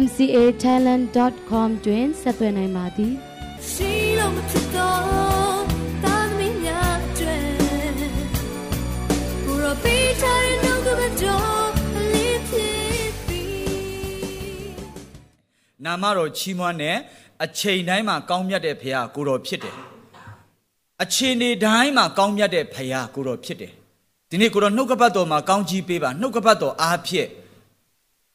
mcatalent.com တွင်ဆက်သွယ်နိုင်ပါသည်ရှိလို့မဖြစ်တော့တာသမီးများကျွဲဘူရောပေးချင်နှုတ်ကပတော်လေးဖြစ်ပြီးနာမတော်ချီးမွမ်းတဲ့အချိန်တိုင်းမှာကောင်းမြတ်တဲ့ဖခင်ကိုတော်ဖြစ်တယ်အချိန်တွေတိုင်းမှာကောင်းမြတ်တဲ့ဖခင်ကိုတော်ဖြစ်တယ်ဒီနေ့ကိုတော်နှုတ်ကပတ်တော်မှာကောင်းကြီးပေးပါနှုတ်ကပတ်တော်အားဖြင့်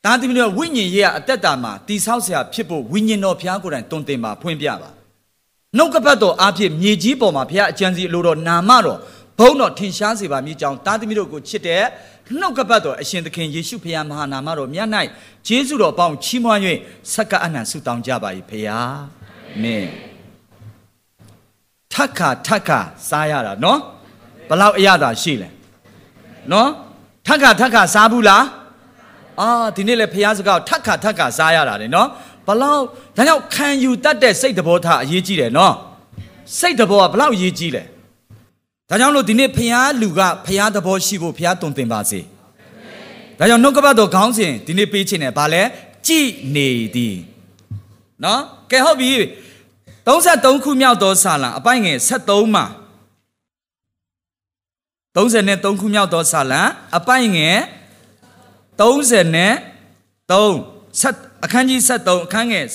ဒါသမီးတို့ဝိညာဉ်ရေးကအသက်တာမှာတိဆောက်ဆရာဖြစ်ဖို့ဝိညာဉ်တော်ဘုရားကိုယ်တိုင်တွင်တင်ပါဖွင့်ပြပါနှုတ်ကပတ်တော်အားဖြင့်မြေကြီးပေါ်မှာဘုရားအကြံစီအလိုတော်နာမတော်ဘုန်းတော်ထင်ရှားစေပါမည်ကြောင်းတာသမီးတို့ကိုချစ်တဲ့နှုတ်ကပတ်တော်အရှင်သခင်ယေရှုဖခင်မဟာနာမတော်မြတ်၌ဂျေဇုတော်ပေါင်းချီးမွမ်း၍ဆက်ကပ်အနံဆုတောင်းကြပါ၏ဖခင်အာမင်ထက်ခါထက်ခါစားရတာနော်ဘလောက်အရသာရှိလဲနော်ထက်ခါထက်ခါစားဘူးလား အာဒီနေ့လေဖះစကားထက်ခါထက်ခါစားရတာလေနော်ဘလောက်ဒါကြောင့်ခံယူတတ်တဲ့စိတ်တဘောထားအရေးကြီးတယ်နော်စိတ်တဘောကဘလောက်အရေးကြီးလဲဒါကြောင့်လို့ဒီနေ့ဖះလူကဖះတဘောရှိဖို့ဖះတုံသင်ပါစေဒါကြောင့်နှုတ်ကပတ်တော်ခေါင်းစဉ်ဒီနေ့ပေးခြင်းနဲ့ဗာလဲကြည်နေသည်နော်ကဲဟုတ်ပြီ33ခုမြောက်သောစာလံအပိုင်းငယ်73မှာ33ခုမြောက်သောစာလံအပိုင်းငယ် 30နဲ့3ဆက်အခန်းကြီး73အခန်းငယ်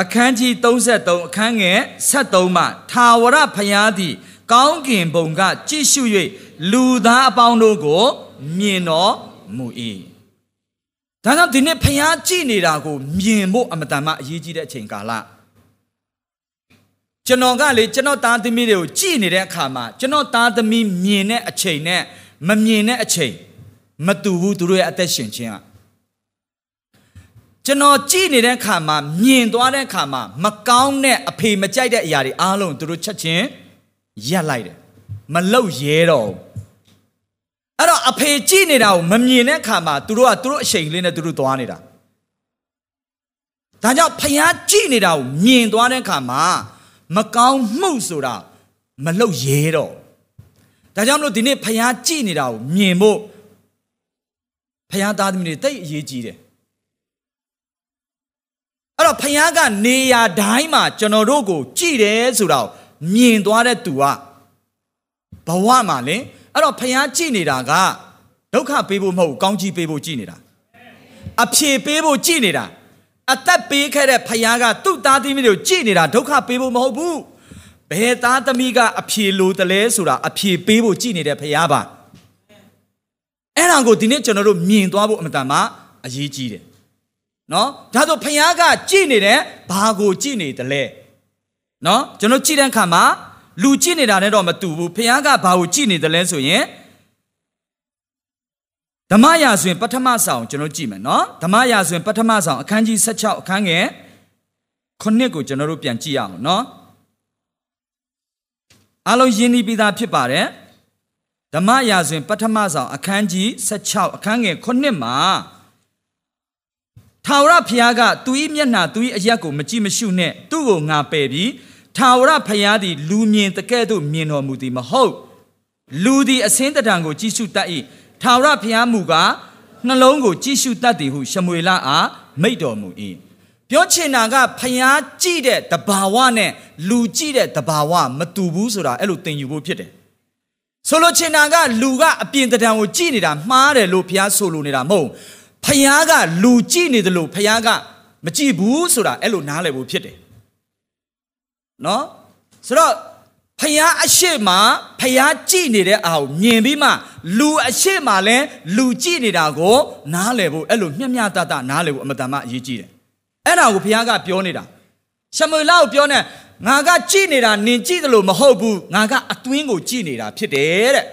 အခန်းကြီး33အခန်းငယ်73မှာထာဝရဘုရားသည် ကောင်းကင်ဘုံက ကြည့်ရှု၍လူသားအပေါင်းတို့ကို မြင်တော်မူ၏ဒါကြောင့်ဒီနေ့ဘုရားကြည့်နေတာကို မြင်ဖို့အမတန်မှအရေးကြီးတဲ့အချိန်ကာလကျွန်တော်ကလေကျွန်တော်သားသမီးတွေကိုကြည့်နေတဲ့အခါမှာကျွန်တော်သားသမီးမြင်တဲ့အချိန်နဲ့မမြင်တဲ့အချိန် မတူဘူးသူတို့ရဲ့အသက်ရှင်ခြင်းကကျွန်တော်ကြည့်နေတဲ့ခါမှာမြင်သွားတဲ့ခါမှာမကောင်းတဲ့အဖေမကြိုက်တဲ့အရာတွေအားလုံးသူတို့ချက်ချင်းရက်လိုက်တယ်မလုတ်ရဲတော့အဲ့တော့အဖေကြည့်နေတာကိုမမြင်တဲ့ခါမှာသူတို့ကသူတို့အချိန်လေးနဲ့သူတို့သွားနေတာဒါကြောင့်ဖျားကြည့်နေတာကိုမြင်သွားတဲ့ခါမှာမကောင်းမှုဆိုတာမလုတ်ရဲတော့ဒါကြောင့်မလို့ဒီနေ့ဖျားကြည့်နေတာကိုမြင်ဖို့ ဖျားသားသမီးတွေတိတ်အရေးကြီးတယ်အဲ့တော့ဖျားကနေရာတိုင်းမှာကျွန်တော်တို့ကို ကြည်တယ်ဆိုတော့မြင်သွားတဲ့သူကဘဝမှာလင်အဲ့တော့ဖျားကြည်နေတာကဒုက္ခပေးဖို့မဟုတ်ကောင်းချီးပေးဖို့ကြည်နေတာအဖြေပေးဖို့ကြည်နေတာအသက်ပေးခဲ့တဲ့ဖျားကသူ့သားသမီးတွေကိုကြည်နေတာဒုက္ခပေးဖို့မဟုတ်ဘူးဘယ်သားသမီးကအဖြေလိုတလဲဆိုတာအဖြေပေးဖို့ကြည်နေတဲ့ဖျားပါ အဲ့ဒါကိုဒီနေ့ကျွန်တော်တို့မြင်သွားဖို့အမှန်တမ်းမှအရေးကြီးတယ်နော်ဒါဆိုဖခင်ကကြည်နေတယ်ဘာကိုကြည်နေတယ်လဲနော်ကျွန်တော်ကြည်တဲ့အခါမှာလူကြည်နေတာနဲ့တော့မတူဘူးဖခင်ကဘာကိုကြည်နေတယ်လဲဆိုရင်ဓမ္မရာဆိုရင်ပထမဆောင်ကျွန်တော်ကြည့်မယ်နော်ဓမ္မရာဆိုရင်ပထမဆောင်အခန်းကြီး16အခန်းငယ်ခုနှစ်ကိုကျွန်တော်တို့ပြန်ကြည့်ရအောင်နော်အားလုံးယဉ်ဤပြီးသားဖြစ်ပါတယ် ဓမ္မရာဇဝင်ပထမဆောင်အခန်းကြီး16အခန်းငယ်9မှာထာဝရဘုရားကသူ၏မျက်နှာသူ၏အရက်ကိုမကြည့်မရှုနဲ့သူ့ကိုငါပယ်ပြီးထာဝရဘုရားသည်လူမြင်တကဲ့သို့မြင်တော်မူသည်မဟုတ်လူသည်အစင်းတံကိုကြည့်ရှုတတ်၏ထာဝရဘုရားမူကားနှလုံးကိုကြည့်ရှုတတ်သည်ဟုရှမွေလအားမိတ်တော်မူ၏ပြောချင်တာကဖျားကြည့်တဲ့တဘာဝနဲ့လူကြည့်တဲ့တဘာဝမတူဘူးဆိုတာအဲ့လိုသင်ယူဖို့ဖြစ်တယ် ဆိုလိုချင်တာကလူကအပြင်တံကိုကြည်နေတာမှားတယ်လို့ဘုရားဆိုလိုနေတာမဟုတ်ဘုရားကလူကြည်နေတယ်လို့ဘုရားကမကြည်ဘူးဆိုတာအဲ့လိုနားလည်ဖို့ဖြစ်တယ်နော်ဆိုတော့ဖယားအရှိမဖယားကြည်နေတဲ့အာကိုမြင်ပြီးမှလူအရှိမလဲလူကြည်နေတာကိုနားလည်ဖို့အဲ့လိုမျှမျှတတနားလည်ဖို့အမတန်မှအရေးကြီးတယ်အဲ့ဒါကိုဖယားကပြောနေတာရှမွေလကိုပြောနေ ငါကကြည်နေတာနင်ကြည်တယ်လို့မဟုတ်ဘူးငါကအသွင်းကိုကြည်နေတာဖြစ်တယ်တဲ့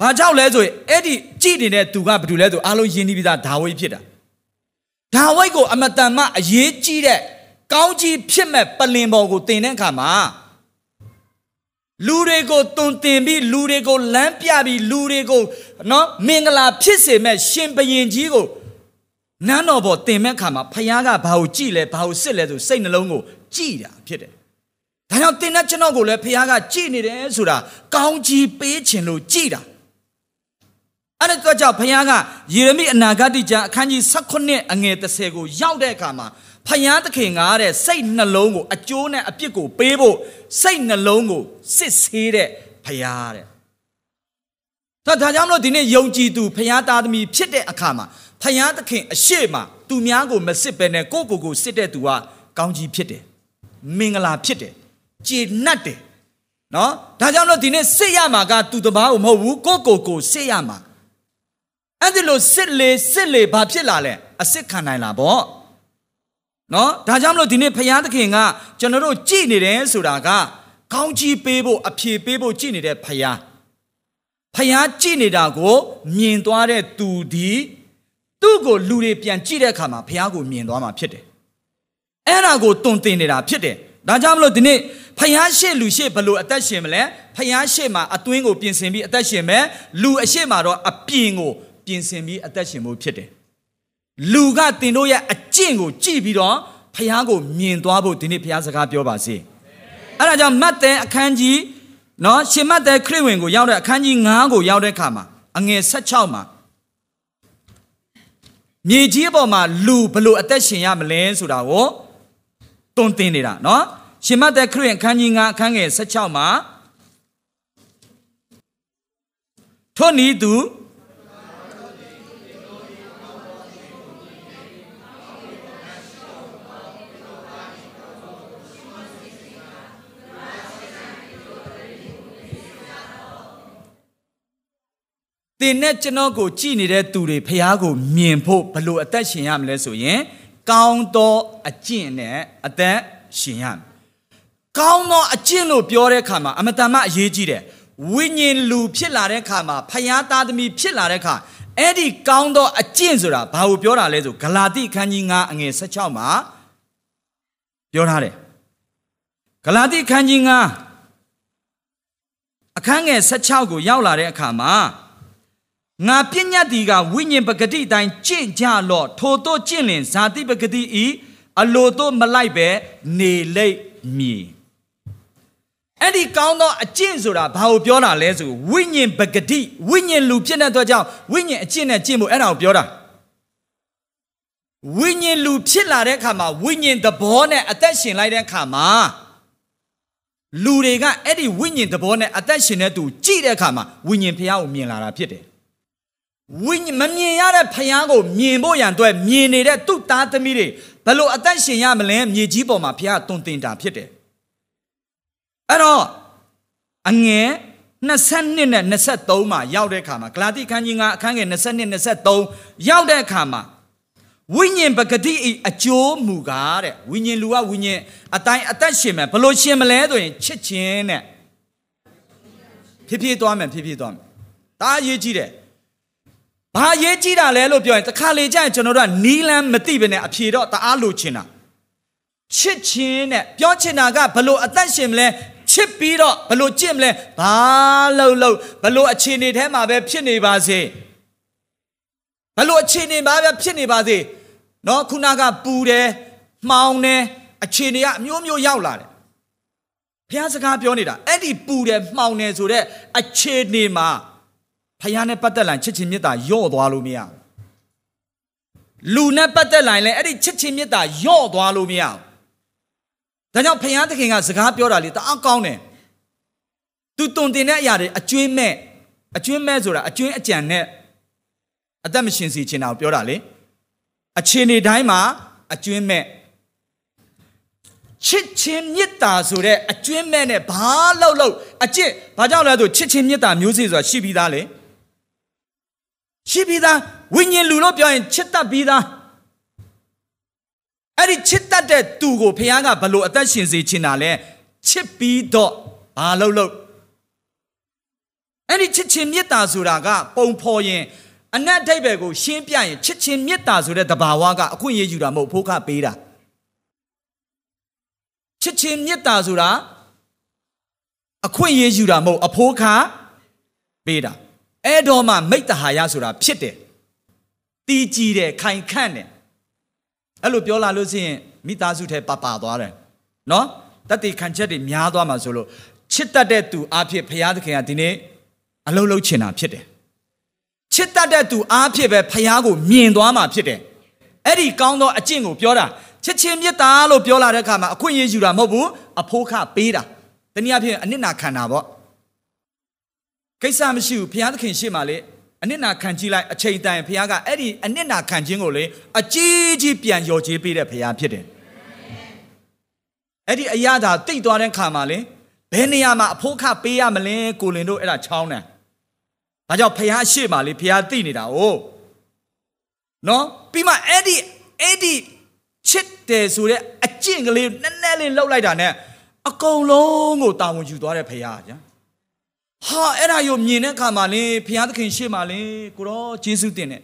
ဘာကြောင့်လဲဆိုရင်အဲ့ဒီကြည်နေတဲ့သူကဘာတူလဲဆိုအားလုံးယဉ်ပြီးသားဒါဝိဖြစ်တာဒါဝိဒ်ကိုအမတန်မှအရေးကြီးတဲ့ကောင်းကြီးဖြစ်မဲ့ပလင်ပေါ်ကိုတင်တဲ့အခါမှာလူတွေကိုတုံတင်ပြီးလူတွေကိုလမ်းပြပြီးလူတွေကိုနော်မင်္ဂလာဖြစ်စေမဲ့ရှင်ဘရင်ကြီးကို နန်းတော်ပေါ်တင်မဲ့အခါမှာဖခင်ကဘာကိုကြည်လဲဘာကိုစစ်လဲဆိုစိတ်နှလုံးကိုကြည်တာဖြစ်တယ်။ဒါကြောင့်တင်တဲ့ကျွန်တော်ကိုလည်းဖခင်ကကြည်နေတယ်ဆိုတာကောင်းကြီးပေးခြင်းလို့ကြည်တာ။အဲ့ဒါကြောင့်ဖခင်ကယေရမိအနာဂတ်ကျမ်းအခန်းကြီး16အငယ်30ကိုရောက်တဲ့အခါမှာဖယားသခင်ကတဲ့စိတ်နှလုံးကိုအကျိုးနဲ့အပြစ်ကိုပေးဖို့စိတ်နှလုံးကိုစစ်ဆေးတဲ့ဖယားတဲ့ဒါဒါကြောင့်မလို့ဒီနေ့ယုံကြည်သူဖယားသားသမီးဖြစ်တဲ့အခါမှာ ဖယားသခင်အရှိမသူများကိုမစစ်ပဲနဲ့ကိုယ့်ကိုယ်ကိုစစ်တဲ့သူကကောင်းကြီးဖြစ်တယ်မင်္ဂလာဖြစ်တယ်ကျေနပ်တယ်နော်ဒါကြောင့်လို့ဒီနေ့စစ်ရမှာကသူတပားကိုမဟုတ်ဘူးကိုယ့်ကိုယ်ကိုစစ်ရမှာအဲ့ဒီလိုစစ်လေစစ်လေဘာဖြစ်လာလဲအစစ်ခံနိုင်လာပေါ့နော်ဒါကြောင့်မလို့ဒီနေ့ဖယားသခင်ကကျွန်တော်တို့ကြည်နေတယ်ဆိုတာကကောင်းကြီးပေးဖို့အဖြေပေးဖို့ကြည်နေတဲ့ဖယားဖယားကြည်နေတာကိုမြင်သွားတဲ့သူဒီ သူ့ကိုလူတွေပြန်ကြည့်တဲ့အခါမှာဖယားကိုမြင်သွားမှာဖြစ်တယ်အဲ့ဒါကိုတုံတင်နေတာဖြစ်တယ်ဒါကြောင့်မလို့ဒီနေ့ဖယားရှေ့လူရှေ့ဘလို့အသက်ရှင်မလဲဖယားရှေ့မှာအတွင်းကိုပြင်ဆင်ပြီးအသက်ရှင်မယ်လူအရှေ့မှာတော့အပြင်ကိုပြင်ဆင်ပြီးအသက်ရှင်ဖို့ဖြစ်တယ်လူကတင်တို့ရဲ့အကျင့်ကိုကြည့်ပြီးတော့ဖះကိုမြင်သွားဖို့ဒီနေ့ဖះစကားပြောပါစေအဲ့ဒါကြောင့်မတ်တဲ့အခန်းကြီးနော်ရှင်မတ်တဲ့ခရစ်ဝင်ကိုရောက်တဲ့အခန်းကြီး9ကိုရောက်တဲ့အခါမှာအငယ်16မှာ မြေကြီးပေါ်မှာလူဘလို့အသက်ရှင်ရမလဲဆိုတာကိုတွန်းတင်နေတာနော်ရှင်မတ်တဲ့ခရစ်ဝင်အခန်းကြီး9အခန်းငယ်16မှာထို့နည်းသူ တင်နဲ့ကျွန်တော်ကိုကြည်နေတဲ့သူတွေဖះကိုမြင်ဖို့ဘလို့အသက်ရှင်ရမလဲဆိုရင် ကောင်းသောအကျင့်နဲ့အသက်ရှင်ရမယ်ကောင်းသောအကျင့်လို့ပြောတဲ့အခါမှာအမတန်မှအရေးကြီးတယ်ဝိညာဉ်လူဖြစ်လာတဲ့အခါမှာဖះသားသမီးဖြစ်လာတဲ့အခါအဲ့ဒီကောင်းသောအကျင့်ဆိုတာဘာကိုပြောတာလဲဆိုဂလာတိခန်းကြီး9အငယ်16မှာပြောထားတယ်ဂလာတိခန်းကြီး9အခန်းငယ်16ကိုရောက်လာတဲ့အခါမှာ ငါပညာတီကဝိညာဉ်ပဂတိတိုင်းကျင့်ကြလော့ထိုတို့ကျင့်လင်ဇာတိပဂတိဤအလိုတို့မလိုက်ပဲနေလိမ့်မည်အဲ့ဒီကောင်းသောအကျင့်ဆိုတာဘာကိုပြောတာလဲဆိုဝိညာဉ်ပဂတိဝိညာဉ်လူဖြစ်တဲ့အတွက်ကြောင့်ဝိညာဉ်အကျင့်နဲ့ကျင့်ဖို့အဲ့ဒါကိုပြောတာဝိညာဉ်လူဖြစ်လာတဲ့အခါမှာဝိညာဉ်သဘောနဲ့အသက်ရှင်လိုက်တဲ့အခါမှာလူတွေကအဲ့ဒီဝိညာဉ်သဘောနဲ့အသက်ရှင်တဲ့သူကြည့်တဲ့အခါမှာဝိညာဉ်ဖះကိုမြင်လာတာဖြစ်တယ် ဝိညာဉ်မမြင်ရတဲ့ဖယားကိုမြင်ဖို့ရန်အတွက်မြင်နေတဲ့သူ့သားသမီးတွေဘလို့အသက်ရှင်ရမလဲမြေကြီးပေါ်မှာဖယားတွင်တင်တာဖြစ်တယ်အဲ့တော့အငယ်22နဲ့23မှာရောက်တဲ့အခါမှာဂလာတိခန်းကြီးကအခန်းငယ်22 23ရောက်တဲ့အခါမှာဝိညာဉ်ပဂတိအကျိုးမူကားတဲ့ဝိညာဉ်လူကဝိညာဉ်အတိုင်းအသက်ရှင်မယ်ဘလို့ရှင်မလဲဆိုရင်ချစ်ခြင်းနဲ့ဖြစ်ဖြစ်သွားမယ်ဖြစ်ဖြစ်သွားမယ်ဒါအရေးကြီးတယ် ဘာရေးကြည့်တာလဲလို့ပြောရင်တခါလေကြာရင်ကျွန်တော်တို့ကနီးလန်းမသိဘဲနဲ့အဖြေတော့တအားလိုချင်တာချစ်ချင်းနဲ့ပြောချင်တာကဘလို့အသက်ရှင်မလဲချစ်ပြီးတော့ဘလို့ကြင့်မလဲဘာလို့လို့ဘလို့အခြေအနေထဲမှာပဲဖြစ်နေပါစေဘလို့အခြေအနေမှာပဲဖြစ်နေပါစေနော်ခုနကပူတယ်မှောင်တယ်အခြေအနေကအမျိုးမျိုးရောက်လာတယ်ဘုရားစကားပြောနေတာအဲ့ဒီပူတယ်မှောင်တယ်ဆိုတဲ့အခြေအနေမှာ ဖယားနဲ့ပတ်သက်လာချစ်ချင်းမေတ္တာယော့သွားလို့မရလူနဲ့ပတ်သက်လာရင်လည်းအဲ့ဒီချစ်ချင်းမေတ္တာယော့သွားလို့မရဒါကြောင့်ဖယားသခင်ကစကားပြောတာလေတအားကောင်းတယ်သူတုံတင်တဲ့အရာတွေအကျွင်းမဲ့အကျွင်းမဲ့ဆိုတာအကျွင်းအကြံနဲ့အသက်မရှင်စီချင်တာကိုပြောတာလေအခြေအနေတိုင်းမှာအကျွင်းမဲ့ချစ်ချင်းမေတ္တာဆိုတဲ့အကျွင်းမဲ့နဲ့ဘာလို့လို့အကျင့်ဘာကြောင့်လဲဆိုချစ်ချင်းမေတ္တာမျိုးစေ့ဆိုတာရှိပြီးသားလေ ရှိပြီးသားဝိညာဉ်လူလို့ပြောရင်ချစ်တတ်ပြီးသားအဲ့ဒီချစ်တတ်တဲ့သူကိုဖခင်ကဘလို့အသက်ရှင်စေချင်တာလဲချစ်ပြီးတော့ဘာလို့လို့အဲ့ဒီချစ်ချင်းမေတ္တာဆိုတာက ပုံဖော်ရင်အနတ်အဓိပ္ပာယ်ကိုရှင်းပြရင်ချစ်ချင်းမေတ္တာဆိုတဲ့တဘာဝကအခွင့်အရေးယူတာမဟုတ်ဖိုးခပေးတာချစ်ချင်းမေတ္တာဆိုတာအခွင့်အရေးယူတာမဟုတ်အဖိုးခပေးတာ အဲ့တော့မှမိတ္တဟာယဆိုတာဖြစ်တယ်တီးကြည်တယ်ခိုင်ခန့်တယ်အဲ့လိုပြောလာလို့ရှိရင်မိသားစုထဲပပသွားတယ်နော်တတိခံချက်တွေများသွားမှာဆိုလို့ချစ်တတ်တဲ့သူအဖြစ်ဘုရားသခင်ကဒီနေ့အလုံးလုံးချင်တာဖြစ်တယ်ချစ်တတ်တဲ့သူအားဖြင့်ပဲဖះကိုမြင်သွားမှာဖြစ်တယ်အဲ့ဒီကောင်းသောအကျင့်ကိုပြောတာချစ်ချင်းမေတ္တာလို့ပြောလာတဲ့အခါမှာအခွင့်အရေးယူတာမဟုတ်ဘူးအဖိုးခပေးတာတနည်းအားဖြင့်အနစ်နာခံတာပေါ့ ကိစ္စမရှိဘူးဖះသခင်ရှေ့မှာလေအနစ်နာခံကြည့်လိုက်အချိန်တိုင်ဖះကအဲ့ဒီအနစ်နာခံခြင်းကိုလေအကြီးကြီးပြန်ရော်ကြေးပေးတဲ့ဖះဖြစ်တယ်အဲ့ဒီအရာသာတိတ်သွားတဲ့ခါမှာလေဘယ်နေရာမှာအဖိုးခပေးရမလဲကိုလင်တို့အဲ့ဒါချောင်းတယ်ဒါကြောင့်ဖះရှေ့မှာလေဖះသိနေတာ哦နော်ပြီးမှအဲ့ဒီအဲ့ဒီချစ်တယ်ဆိုတဲ့အကျင့်ကလေးနည်းနည်းလေးလှုပ်လိုက်တာနဲ့အကုန်လုံးကိုတာဝန်ယူသွားတဲ့ဖះကြာ ဟာအဲ့ဒါရောမြင်တဲ့အခါမှာလေဖះသခင်ရှေ့မှာလေကိုတော့ယေရှုတင်တယ်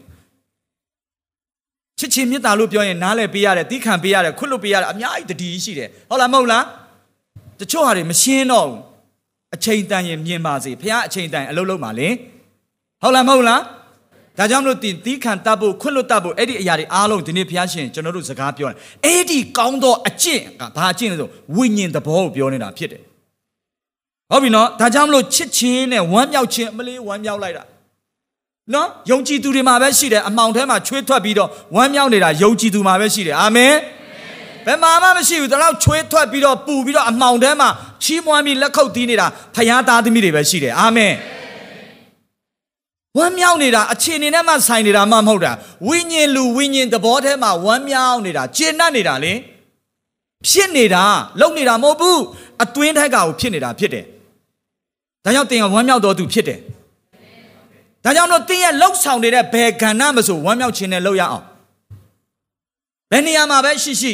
ချစ်ချင်းမေတ္တာလို့ပြောရင်နားလည်ပေးရတယ်တီးခံပေးရတယ်ခွတ်လွတ်ပေးရတယ်အများကြီးတတိရှိတယ်ဟုတ်လားမဟုတ်လားတချို့ဟာတွေမရှင်းတော့ဘူးအချိန်တန်ရင်မြင်ပါစေဖះအချိန်တန်အလုပ်လုပ်ပါလေဟုတ်လားမဟုတ်လားဒါကြောင့်မလို့တင်တီးခံတတ်ဖို့ခွတ်လွတ်တတ်ဖို့အဲ့ဒီအရာတွေအားလုံးဒီနေ့ဘုရားရှင်ကျွန်တော်တို့စကားပြောတယ်အဲ့ဒီကောင်းသောအကျင့်ကဘာအကျင့်လဲဆိုဝိညာဉ်သဘောကိုပြောနေတာဖြစ်တယ် ဟုတ်ပြီနော်ဒါကြောင့်မလို့ချစ်ချင်းနဲ့ဝမ်းမြောက်ခြင်းအမလေးဝမ်းမြောက်လိုက်တာနော်ယုံကြည်သူတွေမှာပဲရှိတယ်အမောင်ထဲမှာချွေးထွက်ပြီးတော့ဝမ်းမြောက်နေတာယုံကြည်သူမှာပဲရှိတယ်အာမင်ဘယ်မှာမှမရှိဘူးဒါတော့ချွေးထွက်ပြီးတော့ပူပြီးတော့အမောင်ထဲမှာချီးမွမ်းပြီးလက်ခုပ်တီးနေတာဖခင်သားသမီးတွေပဲရှိတယ်အာမင်ဝမ်းမြောက်နေတာအခြေအနေနဲ့မှဆိုင်နေတာမှမဟုတ်တာဝိညာဉ်လူဝိညာဉ်သဘောထဲမှာဝမ်းမြောက်နေတာကျဉ်တ်နေတာလေဖြစ်နေတာလုံနေတာမဟုတ်ဘူးအတွင်းထက်ကကိုဖြစ်နေတာဖြစ်တယ် ဒါကြောင့်တင်ကဝမ်းမြောက်တော်သူဖြစ်တယ်ဒါကြောင့်တော့တင်းရဲ့လှုပ်ဆောင်နေတဲ့ဘယ်ကဏ္ဍမဆိုဝမ်းမြောက်ခြင်းနဲ့လှုပ်ရအောင်ဘယ်နေရာမှာပဲရှိရှိ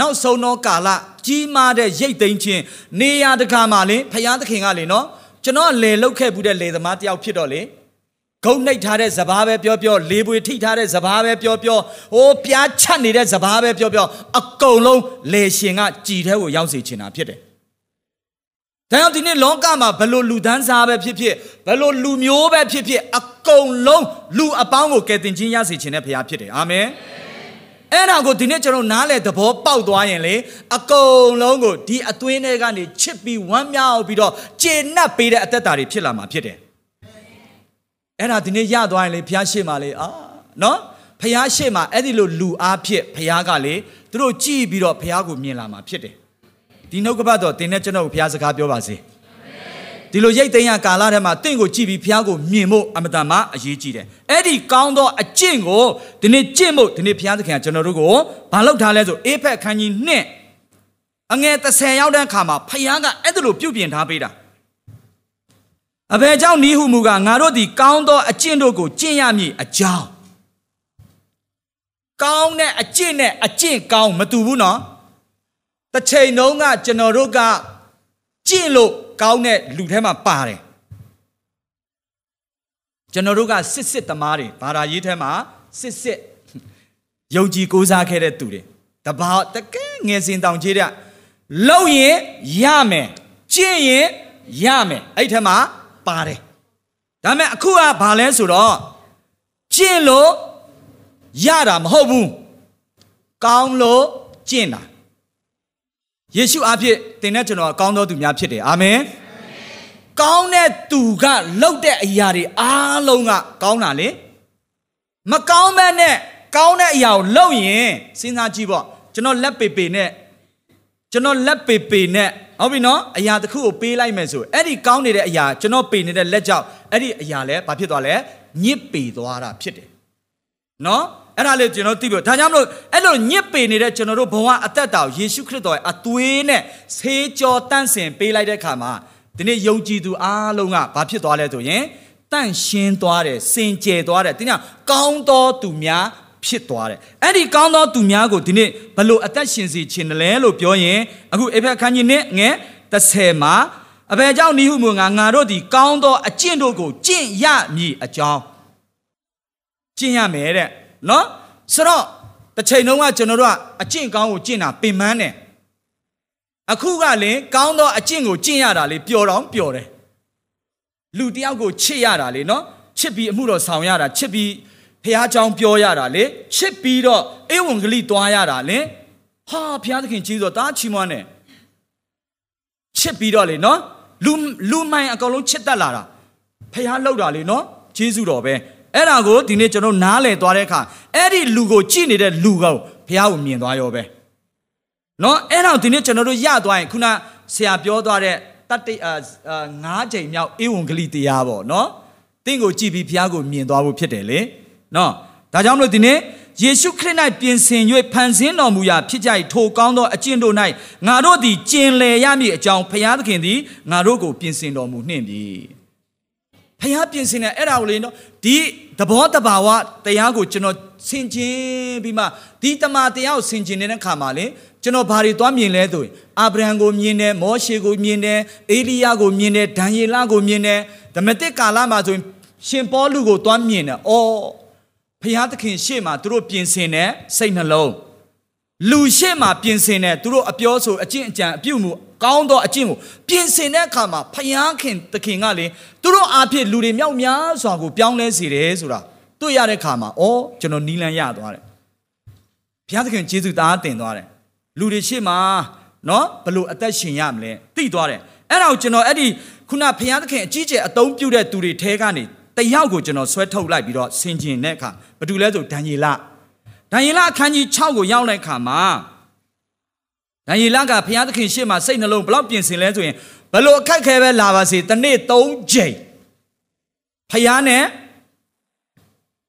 နောက်ဆုံးသောကာလကြီးမားတဲ့ရိတ်သိမ်းခြင်းနေရာတကာမှာလေဖယားသခင်ကလေနော်ကျွန်တော်လေလှုပ်ခဲ့ဘူးတဲ့လေသမားတယောက်ဖြစ်တော့လေဂုံနှိပ်ထားတဲ့စဘာပဲပြောပြောလေပွေထိထားတဲ့စဘာပဲပြောပြောဟိုပြားချတ်နေတဲ့စဘာပဲပြောပြောအကုန်လုံးလေရှင်ကကြည်ထဲကိုရောက်စေချင်တာဖြစ်တယ်။ ဒါကြောင့်ဒီနေ့လောကမှာဘလို့လူဒန်းစားပဲဖြစ်ဖြစ်ဘလို့လူမျိုးပဲဖြစ်ဖြစ်အကုန်လုံးလူအပေါင်းကိုကယ်တင်ခြင်းရစေခြင်းနဲ့ဖရားဖြစ်တယ်။အာမင်။အဲ့ဒါကိုဒီနေ့ကျွန်တော်နားလေသဘောပေါက်သွားရင်လေအကုန်လုံးကိုဒီအသွေးထဲကနေချစ်ပြီးဝမ်းမြောက်ပြီးတော့ကျေနပ်ပေးတဲ့အသက်တာတွေဖြစ်လာမှာဖြစ်တယ်။အဲ့ဒါဒီနေ့ရသွားရင်လေဘုရားရှေ့မှာလေအာနော်ဘုရားရှေ့မှာအဲ့ဒီလိုလူအားဖြင့်ဘုရားကလေသူတို့ကြည်ပြီးတော့ဘုရားကိုမြင်လာမှာဖြစ်တယ် ဒီနှုတ်ကပတ်တော်တင်းနဲ့ကျွန်တော်ကိုဘုရားစကားပြောပါစေဒီလိုရိတ်သိမ်းရကာလထဲမှာတင့်ကိုကြည်ပြီးဘုရားကိုမြင်ဖို့အမတန်မှအရေးကြီးတယ်အဲ့ဒီကောင်းသောအကျင့်ကိုဒီနေ့ကျင့်ဖို့ဒီနေ့ဘုရားသခင်ကကျွန်တော်တို့ကိုဘာလုပ်ထားလဲဆိုအေဖက်ခန်းကြီးနှစ်အငယ်30ရောက်တဲ့အခါမှာဘုရားကအဲ့ဒါလိုပြုပြင်ထားပေးတာအဘယ်ကြောင့်နီးဟုမူကားငါတို့သည်ကောင်းသောအကျင့်တို့ကိုကျင့်ရမည်အကြောင်းကောင်းတဲ့အကျင့်နဲ့အကျင့်ကောင်းမတူဘူးနော် တစ်ချိန်လုံးကကျွန်တော်တို့ကကျင့်လို့ကောင်းတဲ့လူထဲမှာပါတယ်ကျွန်တော်တို့ကစစ်စစ်သမားတွေဘာသာရေးထဲမှာစစ်စစ်ယုံကြည်ကိုးစားခဲ့တဲ့သူတွေတဘာတကယ်ငယ်စဉ်တောင်ကြီးတဲ့လုံရင်ရမယ်ကျင့်ရင်ရမယ်အဲ့ထက်မှာပါတယ်ဒါပေမဲ့အခုကဘာလဲဆိုတော့ကျင့်လို့ရတာမဟုတ်ဘူးကောင်းလို့ကျင့်တာ ယေရှုအဖြစ်တင်တဲ့ကျွန်တော်ကောင်းသောသူများဖြစ်တယ်အာမင်ကောင်းတဲ့သူကလှုပ်တဲ့အရာတွေအားလုံးကကောင်းတာလေမကောင်းမဲ့နဲ့ကောင်းတဲ့အရာကိုလှုပ်ရင်စဉ်းစားကြည့်ပေါ့ကျွန်တော်လက်ပေပေနဲ့ကျွန်တော်လက်ပေပေနဲ့ဟုတ်ပြီနော်အရာတစ်ခုကိုပေးလိုက်မယ်ဆိုအဲ့ဒီကောင်းနေတဲ့အရာကျွန်တော်ပေနေတဲ့လက်ကြောင့်အဲ့ဒီအရာလဲဘာဖြစ်သွားလဲညစ်ပေသွားတာဖြစ်တယ်နော် အဲ့ဒါလေးကျွန်တော်သိပြီဒါကြောင့်မလို့အဲ့လိုညစ်ပေနေတဲ့ကျွန်တော်တို့ဘဝအသက်တာကိုယေရှုခရစ်တော်ရဲ့အသွေးနဲ့ဆေးကြောတန့်စင်ပေးလိုက်တဲ့အခါမှာဒီနေ့ယုံကြည်သူအားလုံးကဘာဖြစ်သွားလဲဆိုရင်တန့်ရှင်းသွားတယ်စင်ကြယ်သွားတယ်တင်းညကောင်းသောသူများဖြစ်သွားတယ်အဲ့ဒီကောင်းသောသူများကိုဒီနေ့ဘလို့အသက်ရှင်စေခြင်းလဲလို့ပြောရင်အခုအေဖက်ခန်းကြီးနဲ့ငယ်30မှာအဘယ်ကြောင့်နိဟုမူငါငါတို့ဒီကောင်းသောအကျင့်တို့ကိုကျင့်ရမည်အကြောင်းကျင့်ရမယ်တဲ့ နော်ဆိုတော့တစ်ချိန်လုံးကကျွန်တော်တို့ကအကျင့်ကောင်းကိုကျင့်တာပင်ပန်းတယ်အခုကလည်းကောင်းသောအကျင့်ကိုကျင့်ရတာလေပျော်တော့ပျော်တယ်လူတယောက်ကိုချစ်ရတာလေနော်ချစ်ပြီးအမှုတော်ဆောင်ရတာချစ်ပြီးဖះเจ้าပြောရတာလေချစ်ပြီးတော့အေဝံဂလိသွားရတာလေဟာဖះသခင်ကြီးဆိုတားချီးမွမ်းတယ်ချစ်ပြီးတော့လေနော်လူလူမိုင်အကောင်လုံးချစ်တတ်လာတာဖះလောက်တာလေနော်ဂျေစုတော်ပဲ အဲ့ဒါကိုဒီနေ့ကျွန်တော်နားလည်သွားတဲ့အခါအဲ့ဒီလူကိုကြည့်နေတဲ့လူကိုဖះကိုမြင်သွားရောပဲနော်အဲ့တော့ဒီနေ့ကျွန်တော်တို့ရသွားရင်ခုနဆရာပြောသွားတဲ့တတ်တိအာငါးချိန်မြောက်အေဝံဂလိတရားပေါ့နော်တင့်ကိုကြည့်ပြီးဖះကိုမြင်သွားဖို့ဖြစ်တယ်လေနော်ဒါကြောင့်မလို့ဒီနေ့ယေရှုခရစ်၌ပြင်ဆင်၍ဖန်ဆင်းတော်မူရာဖြစ်ကြ၏ထိုကောင်းသောအကျင့်တို့၌ငါတို့သည်ကျင်လည်ရမည်အကြောင်းဖခင်သခင်သည်ငါတို့ကိုပြင်ဆင်တော်မူနှင့်ပြီ ဖခင်ပြင်ဆင်တဲ့အဲ့ဒါကိုလေနော်ဒီသဘောတဘာဝတရားကိုကျွန်တော်ဆင်ခြင်ပြီးမှဒီတမန်တရားကိုဆင်ခြင်နေတဲ့ခါမှာလေကျွန်တော်ဘာတွေသွားမြင်လဲဆိုရင်အာဗြဟံကိုမြင်တယ်မောရှေကိုမြင်တယ်အေလိယကိုမြင်တယ်ဒံယေလကိုမြင်တယ်ဓမ္မတိကာလမှာဆိုရင်ရှင်ပေါလုကိုသွားမြင်တယ်အော်ဖျားသခင်ရှေ့မှာသူတို့ပြင်ဆင်တဲ့စိတ်နှလုံးလူရှေ့မှာပြင်ဆင်တဲ့သူတို့အပြောဆိုအကျင့်အကြံအပြုမှု ကောင်းသောအကျင့်ကိုပြင်ဆင်တဲ့အခါမှာဖျားခင်သခင်ကလေသူတို့အားဖြင့်လူတွေမြောက်များစွာကိုပြောင်းလဲစေတယ်ဆိုတာတွေ့ရတဲ့အခါမှာအော်ကျွန်တော်နီလန်ရသွားတယ်ဘုရားသခင်ယေရှုသားတင်သွားတယ်လူတွေရှေ့မှာနော်ဘလို့အသက်ရှင်ရမလဲသိသွားတယ်အဲ့ဒါကိုကျွန်တော်အဲ့ဒီခုနဘုရားသခင်အကြီးကျယ်အသုံးပြုတဲ့သူတွေထဲကနေတယောက်ကိုကျွန်တော်ဆွဲထုတ်လိုက်ပြီးတော့ဆင်ကျင်တဲ့အခါဘာတူလဲဆိုဒံယေလဒံယေလအခန်းကြီး6ကိုရောက်တဲ့အခါမှာ ဒံယေလကဘုရားသခင်ရှေ့မှာစိတ်နှလုံးဘလောက်ပြင်ဆင်လဲဆိုရင်ဘလို့အခက်ခဲပဲလာပါစေတနေ့3ချိန်ဖျားနဲ့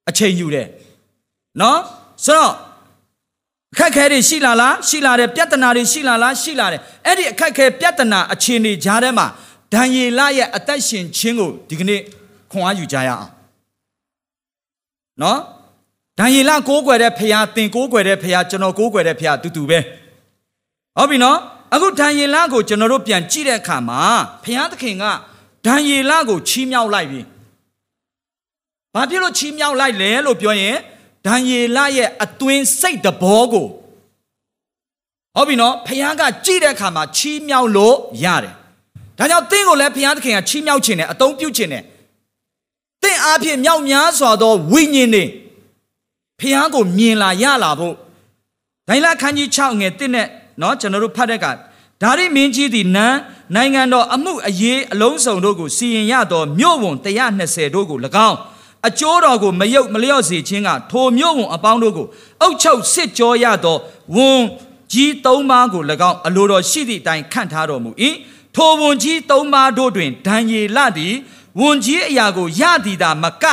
အချိန်ယူတယ်နော်ဆိုတော့အခက်ခဲတွေရှိလာလားရှိလာတယ်ပြဿနာတွေရှိလာလားရှိလာတယ်အဲ့ဒီအခက်ခဲပြဿနာအခြေအနေကြားထဲမှာဒံယေလရဲ့အသက်ရှင်ခြင်းကိုဒီကနေ့ခွန်အားယူကြရအောင်နော်ဒံယေလကိုးကွယ်တဲ့ဖရာတင်ကိုးကွယ်တဲ့ဖရာကျွန်တော်ကိုးကွယ်တဲ့ဖရာတူတူပဲ ဟုတ်ပြီနော်အခုဒံယေလကိုကျွန်တော်တို့ပြန်ကြည့်တဲ့အခါမှာဖရာသခင်ကဒံယေလကိုချီးမြှောက်လိုက်ပြီဘာဖြစ်လို့ချီးမြှောက်လိုက်လဲလို့ပြောရင်ဒံယေလရဲ့အတွင်းစိတ်တဘောကိုဟုတ်ပြီနော်ဖခင်ကကြည့်တဲ့အခါမှာချီးမြှောက်လို့ရတယ်ဒါကြောင့်သင်ကိုလည်းဖခင်သခင်ကချီးမြှောက်ခြင်းနဲ့အသုံးပြုခြင်းနဲ့သင်အားဖြင့်မြောက်များစွာသောဝိညာဉ်တွေဖခင်ကိုမြင်လာရလာဖို့ဒိုင်လာခန်းကြီး6ငယ်1နဲ့ နော်ကျွန်တော်တို့ဖတ်တဲ့ကဒါရိမင်းကြီးသည်နန်းနိုင်ငံတော်အမှုအရေးအလုံးစုံတို့ကိုစီရင်ရသောမြို့ဝန်120တို့ကို၎င်းအကျိုးတော်ကိုမယုတ်မလျော့စေခြင်းကထိုမြို့ဝန်အပေါင်းတို့ကိုအုတ်ချုပ်စစ်ကြောရသောဝန်ကြီးသုံးပါးကို၎င်းအလိုတော်ရှိသည့်အတိုင်းခန့်ထားတော်မူ၏ထိုဝန်ကြီးသုံးပါးတို့တွင်ဒံယေလသည်ဝန်ကြီးအရာကိုရသည်သာမက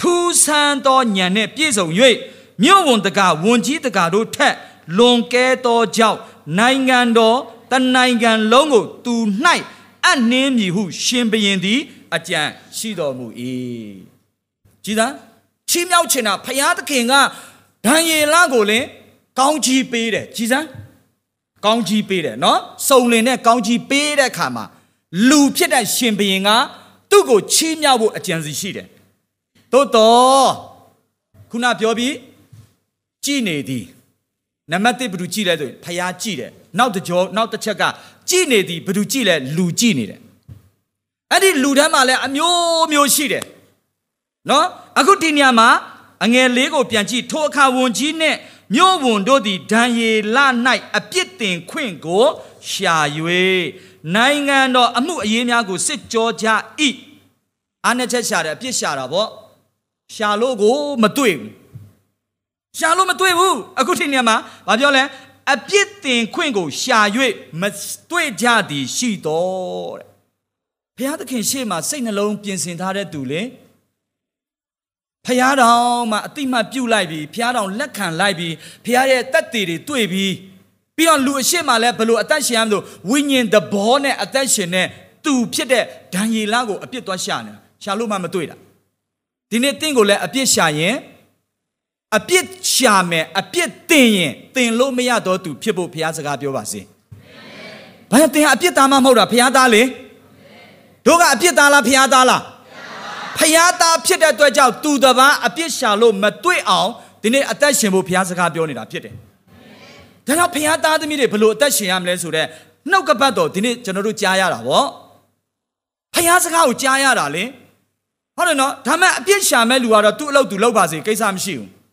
ထူးဆန်းသောဉာဏ်နှင့်ပြည့်စုံ၍မြို့ဝန်တကာဝန်ကြီးတကာတို့ထက် လွန်ကဲသောကြောင့်နိုင်ငံတော်တနိုင်ငံလုံးကိုသူ၌အနှင်းမည်ဟု ရှင်ဘရင်သည်အကြံရှိတော်မူ၏ကြည်သာချီးမြှောက်ချင်တာဖယားသခင်ကဒံယေလကိုလည်းကောင်းကြီးပေးတယ်ကြည်စမ်းကောင်းကြီးပေးတယ်နော်စုံလင်တဲ့ကောင်းကြီးပေးတဲ့အခါမှာလူဖြစ်တဲ့ရှင်ဘရင်ကသူ့ကိုချီးမြှောက်ဖို့အကြံစီရှိတယ်သို့တော့ခုနပြောပြီးကြည်နေသည် နံပါတ်1ဘယ်သူကြည်လဲဆိုရင်ဖယားကြည်တယ်နောက်တစ်ကြောနောက်တစ်ချက်ကကြည်နေသည်ဘယ်သူကြည်လဲလူကြည်နေတယ်အဲ့ဒီလူတန်းမှာလည်းအမျိုးမျိုးရှိတယ်နော်အခုဒီညမှာအငယ်လေးကိုပြန်ကြည့်ထိုအခါဝန်ကြီးနဲ့မြို့ဝန်တို့သည်ဒံယေလ၌အပြစ်တင်ခွင့်ကိုရှာ၍နိုင်ငံတော်အမှုအရေးများကိုစစ်ကြောကြ၏အားနဲ့ချက်ရှာတယ်အပြစ်ရှာတာပေါ့ရှာလို့ကိုမတွေ့ဘူး ရှာလို့မတွေ့ဘူးအခုဒီညမှာဘာပြောလဲအပြစ်တင်ခွင့်ကိုရှာ၍မတွေ့ကြသည်ရှိတော်တဲ့ဘုရားသခင်ရှေ့မှာစိတ်နှလုံးပြင်ဆင်ထားတဲ့သူလေဖះတော်မှာအတိမတ်ပြုတ်လိုက်ပြီးဖះတော်လက်ခံလိုက်ပြီးဖះရဲ့တက်တည်တွေတွေ့ပြီးပြီးတော့လူအရှိမလည်းဘလို့အသက်ရှင်ရမလို့ဝိညာဉ်တဘောနဲ့အသက်ရှင်တဲ့သူဖြစ်တဲ့ဒံယေလကိုအပြစ်သွားရှာနေရှာလို့မှမတွေ့တာဒီနေ့တင့်ကိုလည်းအပြစ်ရှာရင် အပြစ်ရှာမယ်အပြစ်တင်ရင်တင်လို့မရတော့သူဖြစ်ဖို့ဘုရားစကားပြောပါစေ။ဘာလို့တင်အပြစ်သားမှမဟုတ်တာဘုရားသားလေ။တို့ကအပြစ်သားလားဘုရားသားလား။ဖယားသားဖြစ်တဲ့အတွက်ကြောင့်သူတပန်းအပြစ်ရှာလို့မတွေ့အောင်ဒီနေ့အသက်ရှင်ဖို့ဘုရားစကားပြောနေတာဖြစ်တယ်။ဒါကြောင့်ဘုရားသားသမီးတွေဘယ်လိုအသက်ရှင်ရမလဲဆိုတော့နှုတ်ကပတ်တော်ဒီနေ့ကျွန်တော်တို့ကြားရတာဗော။ဘုရားစကားကိုကြားရတာလေ။ဟုတ်တယ်နော်။ဒါမဲ့အပြစ်ရှာမဲ့လူကတော့သူ့အလုပ်သူလုပ်ပါစေကိစ္စမရှိဘူး။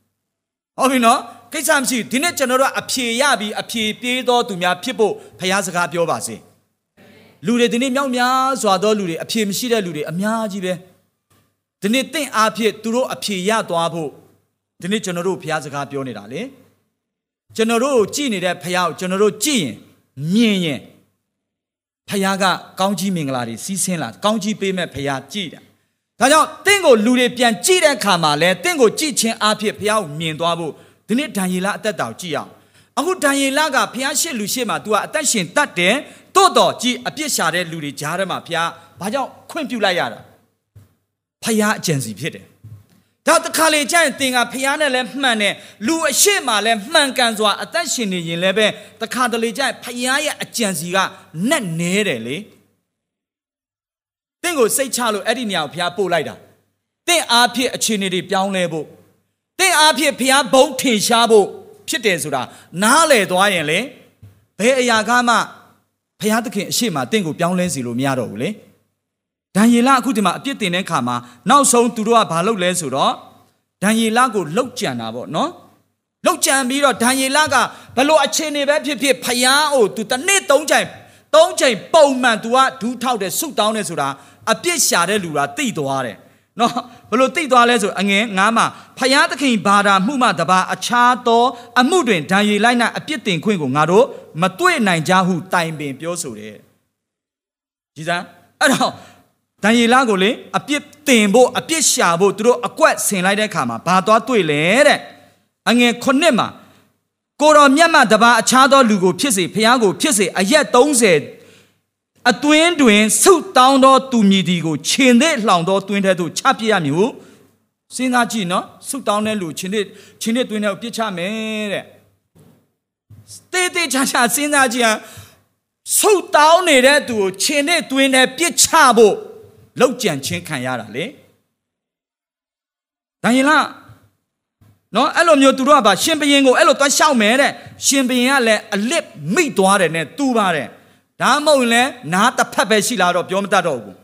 ဟုတ်ပြီနော်။ကိစ္စမရှိဒီနေ့ကျွန်တော်တို့အဖြေရပြီးအဖြေပြေးတော်သူများဖြစ်ဖို့ဘုရားစကားပြောပါစေ။လူတွေဒီနေ့မြောက်များစွာသောလူတွေအဖြေမရှိတဲ့လူတွေအများကြီးပဲ။ဒီနေ့တင့်အားဖြင့်သူတို့အဖြေရသွားဖို့ဒီနေ့ကျွန်တော်တို့ဘုရားစကားပြောနေတာလေကျွန်တော်တို့ကြည်နေတဲ့ဘုရားကိုကျွန်တော်တို့ကြည်ရင်မြင်ရင်ဘုရားကကောင်းကြီးမင်္ဂလာတွေစီးဆင်းလာကောင်းကြီးပေးမဲ့ဘုရားကြည်တယ် ဒါကြောင့်တင့်ကိုလူတွေပြန်ကြည့်တဲ့အခါမှာလဲတင့်ကိုကြည့်ခြင်းအဖြစ်ဘုရားကိုမြင်သွားဖို့ဒီနေ့ဒံယေလအသက်တာကိုကြည့်အောင်အခုဒံယေလကဘုရားရှစ်လူရှစ်မှာ तू ကအသက်ရှင်တတ်တယ်တိုးတော်ကြည်အပြစ်ရှာတဲ့လူတွေကြားထဲမှာဘုရားဘာကြောင့်ခွင့်ပြုလိုက်ရတာဘုရားအကြံစီဖြစ်တယ်ဒါတခါလေကျရင်သင်ကဖျားနဲ့လည်းမှန်တယ်လူအရှိမှလည်းမှန်ကန်စွာအသက်ရှင်နေရင်လည်းပဲတခါတလေကျရင်ဖျားရဲ့အကြံစီကနက်နဲတယ်လေ သင်ကိုစိတ်ချလို့အဲ့ဒီနေရာကိုဖျားပို့လိုက်တာသင်အားဖြင့်အခြေအနေတွေပြောင်းလဲဖို့သင်အားဖြင့်ဖျားဘုံထင်ရှားဖို့ဖြစ်တယ်ဆိုတာနားလည်သွားရင်လေဘယ်အရာကမှဖျားသခင်အရှိမသင်ကိုပြောင်းလဲစီလို့မရတော့ဘူးလေဒံယေလအခုဒီမှာအပြစ်တင်တဲ့ခါမှာနောက်ဆုံးသူတို့ကဘာလုပ်လဲဆိုတော့ဒံယေလကိုလှုပ်ကြံတာပေါ့နော်လှုပ်ကြံပြီးတော့ဒံယေလကဘလို့အခြေအနေပဲဖြစ်ဖြစ်ဖယားကိုသူတစ်နေ့သုံးချိန်သုံးချိန်ပုံမှန်သူကဒူးထောက်တယ်ဆုတောင်းတယ်ဆိုတာ အပြစ်ရှာတဲ့လူကသိသွားတယ်နော်ဘလို့သိသွားလဲဆိုအငယ်ငါးမှာဖယားသခင်ဘာသာမှုမှတပါအခြားသောအမှုတွင်ဒံယေလိုက်၌အပြစ်တင်ခွင့်ကိုငါတို့မတွေ့နိုင်ကြဟုတိုင်ပင်ပြောဆိုတယ်ကြည်စမ်းအဲ့တော့ဒံယေလကိုလေအပြစ်တင်ဖို့အပြစ်ရှာဖို့သူတို့အကွက်ဆင်လိုက်တဲ့အခါမှာဘာသွားတွေ့လဲတဲ့အငယ်ခုနှစ်မှာကိုတော်မြတ်မတပါအခြားသောလူကိုဖြစ်စေဖះကိုဖြစ်စေအရက်30 အတွင်းတွင်ဆုတောင်းသောသူမြည်ဒီကိုခြင်တဲ့လှောင်သောတွင်းထဲသို့ချပြရမည်ဟုစဉ်းစားကြည့်နော်ဆုတောင်းတဲ့လူခြင်တဲ့ခြင်တဲ့တွင်းထဲကိုပြစ်ချမယ်တဲ့တေးတေးချာချာစဉ်းစားကြည့်ဆုတောင်းနေတဲ့သူကိုခြင်တဲ့တွင်းထဲပြစ်ချဖို့လောက်ကြံချင်းခံရတာလေဒံယေလနော်အဲ့လိုမျိုးသူတို့ကပါရှင်ဘရင်ကိုအဲ့လိုသွားရှောက်မယ်တဲ့ရှင်ဘရင်ကလည်းအလစ်မိသွားတယ်နဲ့တူပါတယ် ဒါမှမဟုတ်လဲနားတစ်ဖက်ပဲရှိလာတော့ပြောမတတ်တော့ဘူး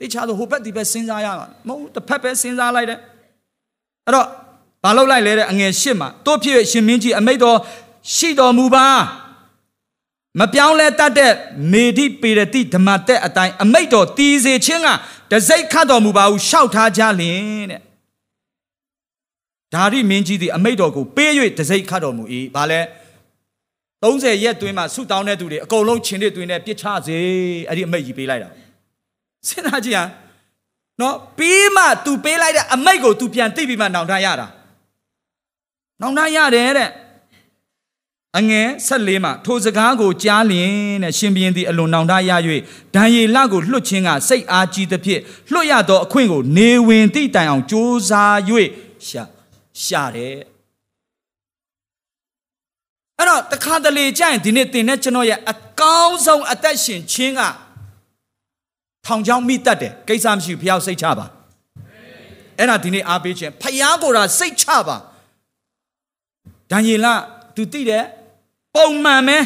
တေချာဆိုဟိုဘက်ဒီဘက်စဉ်းစားရမှာမဟုတ်တစ်ဖက်ပဲစဉ်းစားလိုက်တယ်အဲ့တော့ဘာလုပ်လိုက်လဲတဲ့အငယ်ရှစ်မှာတို့ဖြစ်ရှင်မင်းကြီးအမိတ်တော်ရှိတော်မူပါမပြောင်းလဲတတ်တဲ့မေဒိပေရတိဓမ္မတက်အတိုင်းအမိတ်တော်တီးစေခြင်းကတစိတ်ခတ်တော်မူပါဟုရှောက်ထားကြလင်တဲ့ဒါရိမင်းကြီးသည်အမိတ်တော်ကိုပေး၍တစိတ်ခတ်တော်မူ၏ဘာလဲ 30ရက်တွင်းမှာဆုတောင်းတဲ့သူတွေအကုန်လုံးချင်းတွေတွင်းနဲ့ပြစ်ချစေအဲ့ဒီအမိတ်ကြီးပေးလိုက်တာစဉ်းစားကြည့်ဟာနော်ပြီးမှ तू ပေးလိုက်တဲ့အမိတ်ကို तू ပြန်သိပြီးမှနောင်တရတာနောင်တရတယ်တဲ့အငယ်14မှာထိုစကားကိုကြားလျင်တဲ့ရှင်ဘီရင်သည်အလွန်နောင်တရ၍ဒံယေလကိုလွတ်ခြင်းကစိတ်အားကြီးသဖြင့်လွတ်ရသောအခွင့်ကို နေဝင်တိတိုင်အောင်ကြိုးစား၍ရှာရှာတယ် အဲ့တော့တခါတလေကြာရင်ဒီနေ့တင်တဲ့ကျွန်တော်ရဲ့အကောင်းဆုံးအသက်ရှင်ခြင်းကထောင်ချောင်းမိတတ်တယ်ကိစ္စမရှိဘူးဖျောက်စိတ်ချပါအဲ့ဒါဒီနေ့အားပေးခြင်းဖျားကိုယ်တာစိတ်ချပါဒံယေလသူသိတယ်ပုံမှန်ပဲ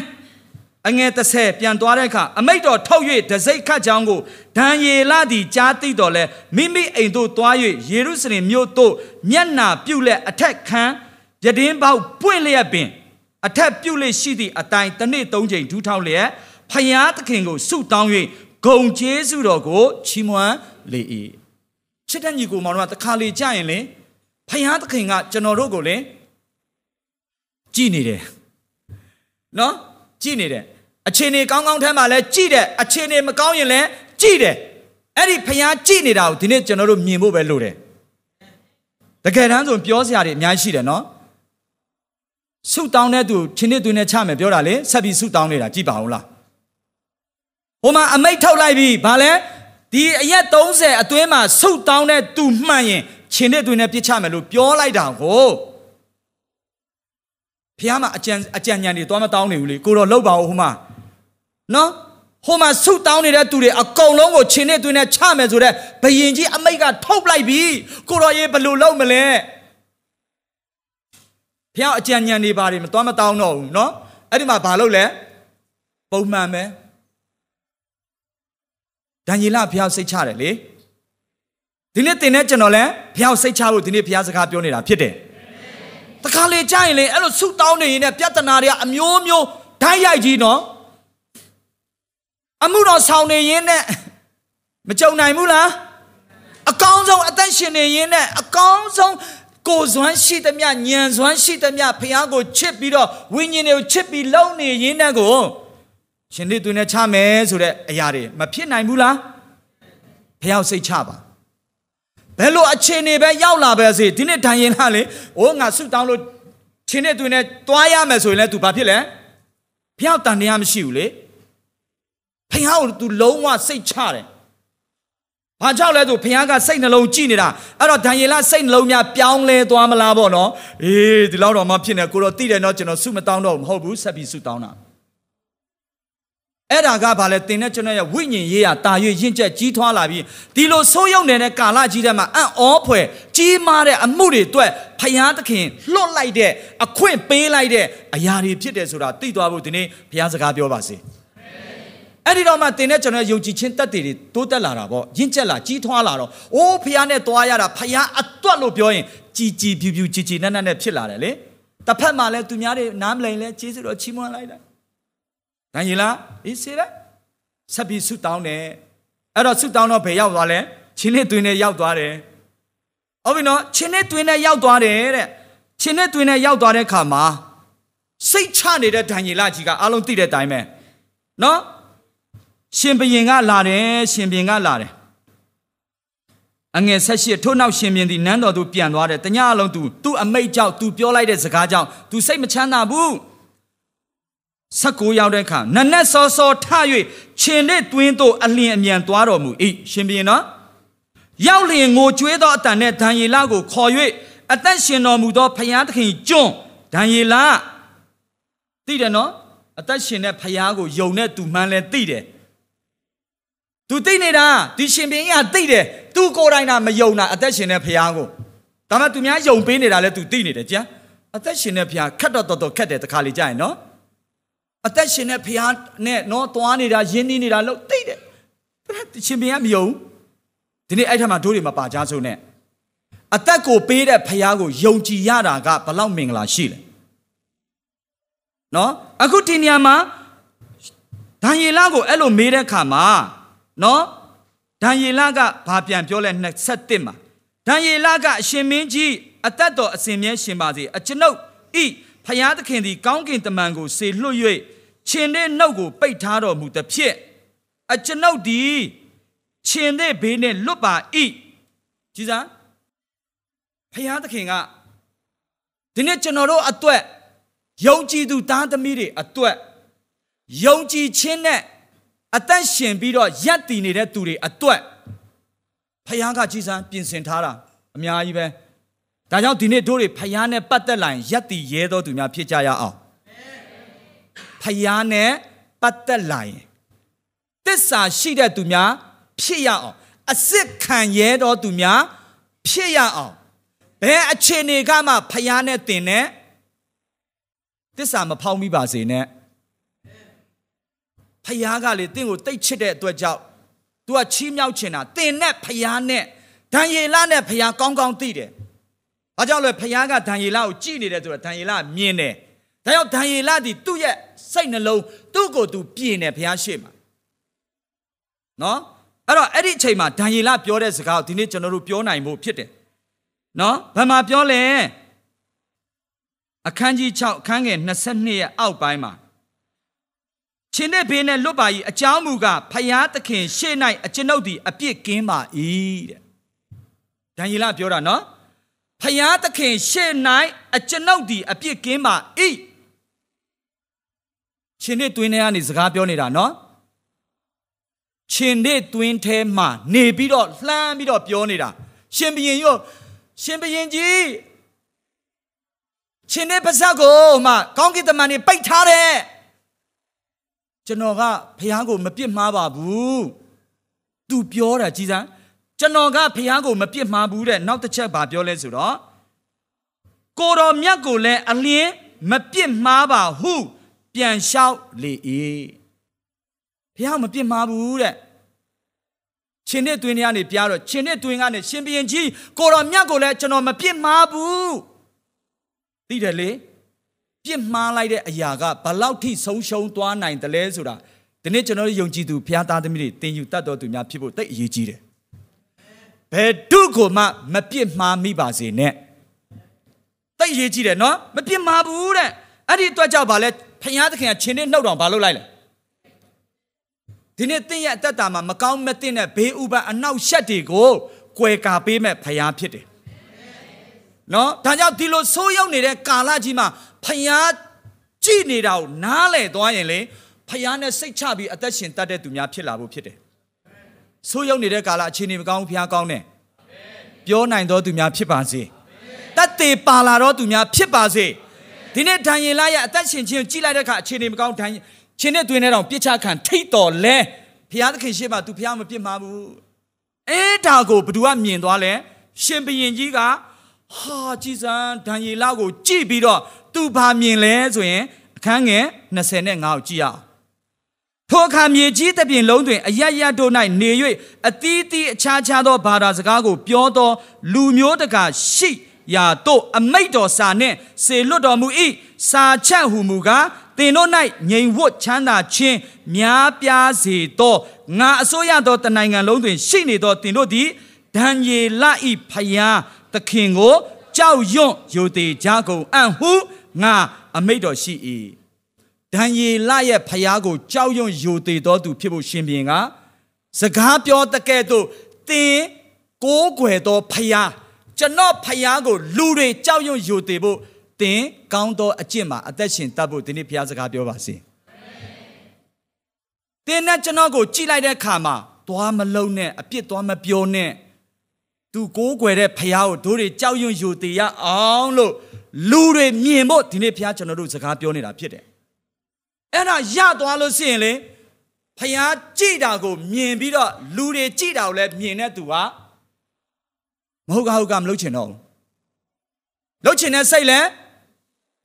အငယ်30ပြန်သွားတဲ့အခါအမိတ်တော်ထုတ်၍ဒစိတ်ခတ်ကြောင်းကိုဒံယေလသည်ကြားသိတော်လဲမိမိအိမ်သို့သွား၍ယေရုရှလင်မြို့သို့မျက်နာပြုတ်လက်အထက်ခံပြတင်းပေါက်ပွင့်လျက်ပင် အထက်ပြုတ်လက်ရှိသည့်အတိုင်းတစ်နေ့သုံးချိန်ဒူးထောက်လျက်ဖယားသခင်ကိုဆုတောင်း၍ဂုံကျေးဇူးတော်ကိုချီးမွမ်းလေ၏ချစ်တဲ့ညီကိုမောင်တို့ကတခါလေကြာရင်လေဖယားသခင်ကကျွန်တော်တို့ကိုလေကြည်နေတယ်နော်ကြည်နေတယ်အခြေအနေကောင်းကောင်းထဲမှာလည်းကြည်တယ်အခြေအနေမကောင်းရင်လည်းကြည်တယ်အဲ့ဒီဖျားကြည်နေတာကိုဒီနေ့ကျွန်တော်တို့မြင်ဖို့ပဲလိုတယ်တကယ်တမ်းဆိုပြောစရာတွေအများကြီးရှိတယ်နော် ဆုတောင်းတဲ့သူချင်းနှစ်သွင်းနဲ့ချမယ်ပြောတာလေဆက်ပြီးဆုတောင်းနေတာကြည်ပါအောင်လားဟိုမှာအမိတ်ထုတ်လိုက်ပြီဘာလဲဒီအရက်30အတွင်းမှာဆုတောင်းတဲ့သူမှန်ရင်ချင်းနှစ်သွင်းနဲ့ပြစ်ချမယ်လို့ပြောလိုက်တာကိုဖះမှာအကြံအကြံဉာဏ်တွေသွားမတောင်းနေဘူးလေကိုတော့လောက်ပါဦးဟိုမှာနော်ဟိုမှာဆုတောင်းနေတဲ့သူတွေအကုန်လုံးကိုချင်းနဲ့တွင်းနဲ့ချမယ်ဆိုတော့ဘယင်ကြီးအမိတ်ကထုတ်လိုက်ပြီကိုတော်ရေဘယ်လိုလုပ်မလဲ ဖျောက်အကြံဉာဏ်နေပါတယ်မသွားမတောင်းတော့ဘူးเนาะအဲ့ဒီမှာဘာလုပ်လဲပုံမှန်ပဲဒံယေလဖျောက်စိတ်ချတယ်လေဒီနေ့တင်တဲ့ကျွန်တော်လဲဖျောက်စိတ်ချဖို့ဒီနေ့ဖျားစကားပြောနေတာဖြစ်တယ်တခါလေကြာရင်လေအဲ့လိုဆုတောင်းနေရင်လည်းပြဿနာတွေကအမျိုးမျိုးဓာတ်ရိုက်ကြီးနော်အမှုတော်ဆောင်နေရင်နဲ့မကြုံနိုင်ဘူးလားအကောင်းဆုံးအသက်ရှင်နေရင်နဲ့အကောင်းဆုံး ကိုစွမ်းရှိသမျှညံစွမ်းရှိသမျှဖះကိုချစ်ပြီးတော့ဝိညာဉ်တွေကိုချစ်ပြီးလုံနေရင်းနဲ့ကိုရှင်လေးသူနဲ့ချမယ်ဆိုတဲ့အရာတွေမဖြစ်နိုင်ဘူးလားဖះစိတ်ချပါဘယ်လိုအခြေအနေပဲရောက်လာပဲစေဒီနေ့ဒံရင်လာလေအိုးငါဆုတောင်းလို့ချင်းနဲ့သူနဲ့တွားရမယ်ဆိုရင်လည်း तू ဘာဖြစ်လဲဖះတန်တရားမရှိဘူးလေဖះကို तू လုံးဝစိတ်ချတယ် ဘာကြောင့်လဲဆိုဘုရားကစိတ်နှလုံးကြည်နေတာအဲ့တော့ဒံယေလစိတ်နှလုံးများပြောင်းလဲသွားမလားပေါ့နော်အေးဒီလောက်တော့မှဖြစ်နေကိုတော့သိတယ်နော်ကျွန်တော်ဆုမတောင်းတော့မဟုတ်ဘူးဆက်ပြီးဆုတောင်းတာအဲ့ဒါကဘာလဲတင်တဲ့ကျွန်တော်ရဲ့ဝိညာဉ်ရေးရာတာ၍ရင့်ကျက်ကြီးထွားလာပြီးဒီလိုဆိုးရုံနေတဲ့ကာလကြီးထဲမှာအံ့ဩဖွယ်ကြီးမားတဲ့အမှုတွေအတွက်ဖယားသခင်လွတ်လိုက်တဲ့အခွင့်ပေးလိုက်တဲ့အရာတွေဖြစ်တယ်ဆိုတာသိသွားဖို့ဒီနေ့ဘုရားစကားပြောပါစေ။ အဲ့ဒီတော့မှတင်တဲ့ကျွန်တော်ယုံကြည်ခြင်းတက်တွေတိုးတက်လာတာပေါ့ရင့်ကျက်လာကြီးထွားလာတော့အိုးဖះနဲ့သွားရတာဖះအတွတ်လို့ပြောရင်ကြည်ကြည်ဖြူဖြူကြည်ကြည်နက်နက်နဲ့ဖြစ်လာတယ်လေတစ်ဖက်မှာလဲသူများတွေနားမလည်လဲကျေးဇူးတော်ချီးမွမ်းလိုက်တယ်။ဒါရင်လားအေးစေတယ်ဆက်ပြီးဆုတောင်းတယ်အဲ့တော့ဆုတောင်းတော့ဘယ်ရောက်သွားလဲချင်းနဲ့တွင်နဲ့ရောက်သွားတယ်။ဟုတ်ပြီနော်ချင်းနဲ့တွင်နဲ့ရောက်သွားတယ်တဲ့ချင်းနဲ့တွင်နဲ့ရောက်သွားတဲ့ခါမှာစိတ်ချနေတဲ့ဒံယေလကြီးကအလုံးသိတဲ့အတိုင်းပဲနော် ရှင်ဘရင်ကလာတယ်ရှင်ဘရင်ကလာတယ်အငယ်ဆက်ရှိထို့နောက်ရှင်ဘရင်ဒီနန်းတော်သူပြန်သွားတယ်တညအလုံးသူသူ့အမိတ်ကြောင့်သူပြောလိုက်တဲ့စကားကြောင့်သူစိတ်မချမ်းသာဘူးဆက်ကိုရောက်တဲ့အခါနနက်စောစောထ၍ခြင်နဲ့တွင်းသို့အလင်းအမြန်သွားတော်မူ၏ရှင်ဘရင်နော်ရောက်လျင်ငိုကြွေးသောအတန်နဲ့ဒံယေလကိုခေါ်၍အသက်ရှင်တော်မူသောဖျားသခင်ကျွန်းဒံယေလသိတယ်နော်အသက်ရှင်တဲ့ဖျားကိုယုံတဲ့သူမှန်းလဲသိတယ် သူသိနေတာဒီရှင်ဘင်းကြီးကသိတယ်သူကိုယ်တိုင်တာမယုံတာအသက်ရှင်တဲ့ဖျားကိုဒါမှသူများယုံပေးနေတာလဲသူသိနေတယ်ကြာအသက်ရှင်တဲ့ဖျားခက်တော့တော်တော်ခက်တယ်တခါလေကြာရင်နော်အသက်ရှင်တဲ့ဖျားနဲ့နော်သွားနေတာယင်းနေနေတာလို့သိတယ်ရှင်ဘင်းကမယုံဒီနေ့အဲ့ထက်မှတို့တွေမပါကြဆုံးနဲ့အသက်ကိုပေးတဲ့ဖျားကိုယုံကြည်ရတာကဘလောက်မင်္ဂလာရှိလဲနော်အခုဒီနေရာမှာဒံယေလကိုအဲ့လိုမေးတဲ့ခါမှာ နော်ဒံယေလကဘာပြန်ပြောလဲ27မှာဒံယေလကအရှင်မင်းကြီးအသက်တော်အစဉ်မြဲရှင်ပါစေအကျွန်ုပ်ဤဖျားသခင်သည်ကောင်းကင်တမန်ကိုစေလွှတ်၍ရှင်တဲ့နှုတ်ကိုပိတ်ထားတော်မူသဖြင့်အကျွန်ုပ်သည်ရှင်တဲ့ဘေးနဲ့လွတ်ပါဤကြည်စားဖျားသခင်ကဒီနေ့ကျွန်တော်တို့အတွက်ယုံကြည်သူသားသမီးတွေအတွက်ယုံကြည်ခြင်းနဲ့ အသက်ရှင်ပြီးတော့ရက်တည်နေတဲ့သူတွေအတွက်ဖခင်ကကြီးစံပြင်ဆင်ထားတာအများကြီးပဲဒါကြောင့်ဒီနေ့တို့တွေဖခင်နဲ့ပတ်သက်လာရင်ရက်တည်ရဲတော်သူများဖြစ်ကြရအောင်ဖခင်နဲ့ပတ်သက်လာရင်တစ္ဆာရှိတဲ့သူများဖြစ်ရအောင်အစ်စ်ခံရဲတော်သူများဖြစ်ရအောင်ဘယ်အခြေအနေကမှဖခင်နဲ့တင်နဲ့တစ္ဆာမဖောက်မိပါစေနဲ့ ဖယားကလေတင့်ကိုတိတ်ချစ်တဲ့အတွက်ကြောင့် तू ကချီးမြှောက်ချင်တာတင်နဲ့ဖယားနဲ့ဒံယေလနဲ့ဖယားကောင်းကောင်းသိတယ်။ဘာကြောင့်လဲဖယားကဒံယေလကိုကြည်နေတယ်ဆိုတော့ဒံယေလမြင်တယ်။ဒါကြောင့်ဒံယေလဒီသူ့ရဲ့စိတ်နှလုံးသူ့ကိုသူပြင်တယ်ဖယားရှေ့မှာ။နော်အဲ့တော့အဲ့ဒီအချိန်မှာဒံယေလပြောတဲ့စကားကိုဒီနေ့ကျွန်တော်တို့ပြောနိုင်ဖို့ဖြစ်တယ်။နော်ဘာမှပြောလဲအခန်းကြီး6အခန်းငယ်22ရဲ့အောက်ပိုင်းမှာ ချင်းတဲ့ဘေးနဲ့လွတ်ပါ၏အကြောင်းမူကားဖယားသခင်ရှေ့၌အကျွန်ုပ်သည်အပြစ်ကင်းပါ၏တဲ့ဒံယေလပြောတာနော်ဖယားသခင်ရှေ့၌အကျွန်ုပ်သည်အပြစ်ကင်းပါ၏ချင်းတဲ့တွင်ထဲကနေစကားပြောနေတာနော်ချင်းတဲ့တွင်ထဲမှာနေပြီးတော့လှမ်းပြီးတော့ပြောနေတာရှင်ဘရင်ရောရှင်ဘရင်ကြီးချင်းတဲ့ပါဇက်ကိုမှကောင်းကင်တမန်နေပိတ်ထားတယ် ကျွန်တော်ကဖះကိုမပြစ်မှားပါဘူးသူပြောတာကြည်စမ်းကျွန်တော်ကဖះကိုမပြစ်မှားဘူးတဲ့နောက်တစ်ချက်ဘာပြောလဲဆိုတော့ကိုတော်မြတ်ကိုလည်းအလင်းမပြစ်မှားပါဟု ပြန်လျှောက်လေ၏ဖះမပြစ်မှားဘူးတဲ့ရှင်နဲ့တွင်ကနေပြတော့ရှင်နဲ့တွင်ကနေရှင်ဘရင်ကြီးကိုတော်မြတ်ကိုလည်းကျွန်တော်မပြစ်မှားဘူးသိတယ်လေ ပြစ်မှားလိုက်တဲ့အရာကဘလောက်ထိဆုံးရှုံးသွားနိုင်တယ်လဲဆိုတာဒီနေ့ကျွန်တော်တို့ယုံကြည်သူဘုရားသားသမီးတွေတင်ယူတတ်တော်သူများဖြစ်ဖို့တိတ်အရေးကြီးတယ်ဘယ်သူကိုမှမပြစ်မှားမိပါစေနဲ့တိတ်အရေးကြီးတယ်နော်မပြစ်မှားဘူးတဲ့အဲ့ဒီအတွက်ကြောင့်ဗာလဲဘုရားသခင်ကရှင်နဲ့နှုတ်တော်ဘာလုပ်လိုက်လဲဒီနေ့တင့်ရဲ့အသက်တာမှာမကောင်းမသိတဲ့ဘေးဥပအနောက်ရှက်တွေကိုကွယ်ကာပေးမဲ့ဖရားဖြစ်တယ် နော်ဒါကြောင့်ဒီလိုဆိုးရောက်နေတဲ့ကာလကြီးမှာဖရားကြည်နေတာကိုနားလဲသွားရင်လေဖရားနဲ့စိတ်ချပြီးအသက်ရှင်တတ်တဲ့သူများဖြစ်လာဖို့ဖြစ်တယ်ဆိုးရောက်နေတဲ့ကာလအခြေအနေမကောင်းဖရားကောင်းတယ်ပြောနိုင်တော်သူများဖြစ်ပါစေတတ်သေးပါလာတော်သူများဖြစ်ပါစေဒီနေ့ဒံယေလရဲ့အသက်ရှင်ခြင်းကိုကြည်လိုက်တဲ့အခါအခြေအနေမကောင်းဒံချင်းနဲ့တွင်နေတော့ပြစ်ချခံထိတ်တော်လဲဘုရားသခင်ရှေ့မှာ तू ဘုရားမပြစ်မှာဘူးအဲဒါကိုဘသူကမြင်သွားလဲရှင်ဘရင်ကြီးက ဟာကြည်စံဒံယေလကိုကြည့်ပြီးတော့ तू ဘာမြင်လဲဆိုရင်အခန်းငယ်25ကိုကြည့်ရအောင်ထိုအခါမြေကြီးတစ်ပြင်လုံးတွင်အယယတို့၌နေ၍အသီးသီးအခြားခြားသောဘာသာစကားကို ပြောသောလူမျိုးတကာရှိရာတို့အမိတ်တော်စာနှင့်စေလွတ်တော်မူ၏စာချက်ဟုမူကားင်တို့၌ငြိမ်ဝတ်ချမ်းသာခြင်းများပြားစေသောငါအစိုးရသောတနိုင်ငံလုံးတွင် ရှိနေသောတင်တို့သည်ဒံယေလဤဖယား သခင်ကိုကြောက်ရွံ့ယိုသေးကြကုန်အံ့ဟုငါအမိတ်တော်ရှိ၏ဒံယေလရဲ့ဖယားကိုကြောက်ရွံ့ယိုသေးသောသူဖြစ်ဖို့ရှင်ပြန်ကစကားပြောတကဲ့သို့တင်ကိုးကွယ်သောဖယားကျွန်တော်ဖယားကိုလူတွေကြောက်ရွံ့ယိုသေးဖို့သင်ကောင်းသောအကျင့်မှာအသက်ရှင်တတ်ဖို့ဒီနေ့ဘုရားစကားပြောပါစေ။သင်နဲ့ကျွန်တော်ကိုကြည်လိုက်တဲ့အခါမှာသွားမလုံးနဲ့အပြစ်သွားမပြောနဲ့ သူကိုးကွယ်တဲ့ဘုရားကိုတို့တွေကြောက်ရွံ့ယိုသေးရအောင်လို့လူတွေမြင်ဖို့ဒီနေ့ဘုရားကျွန်တော်တို့စကားပြောနေတာဖြစ်တယ်။အဲ့ဒါရသွားလို့ရှိရင်လေဘုရားကြည်တာကိုမြင်ပြီးတော့လူတွေကြည်တာကိုလည်းမြင်တဲ့သူကမဟုတ်ကဟုတ်ကမလုပ်ချင်တော့ဘူး။လုပ်ချင်တဲ့စိတ်လည်း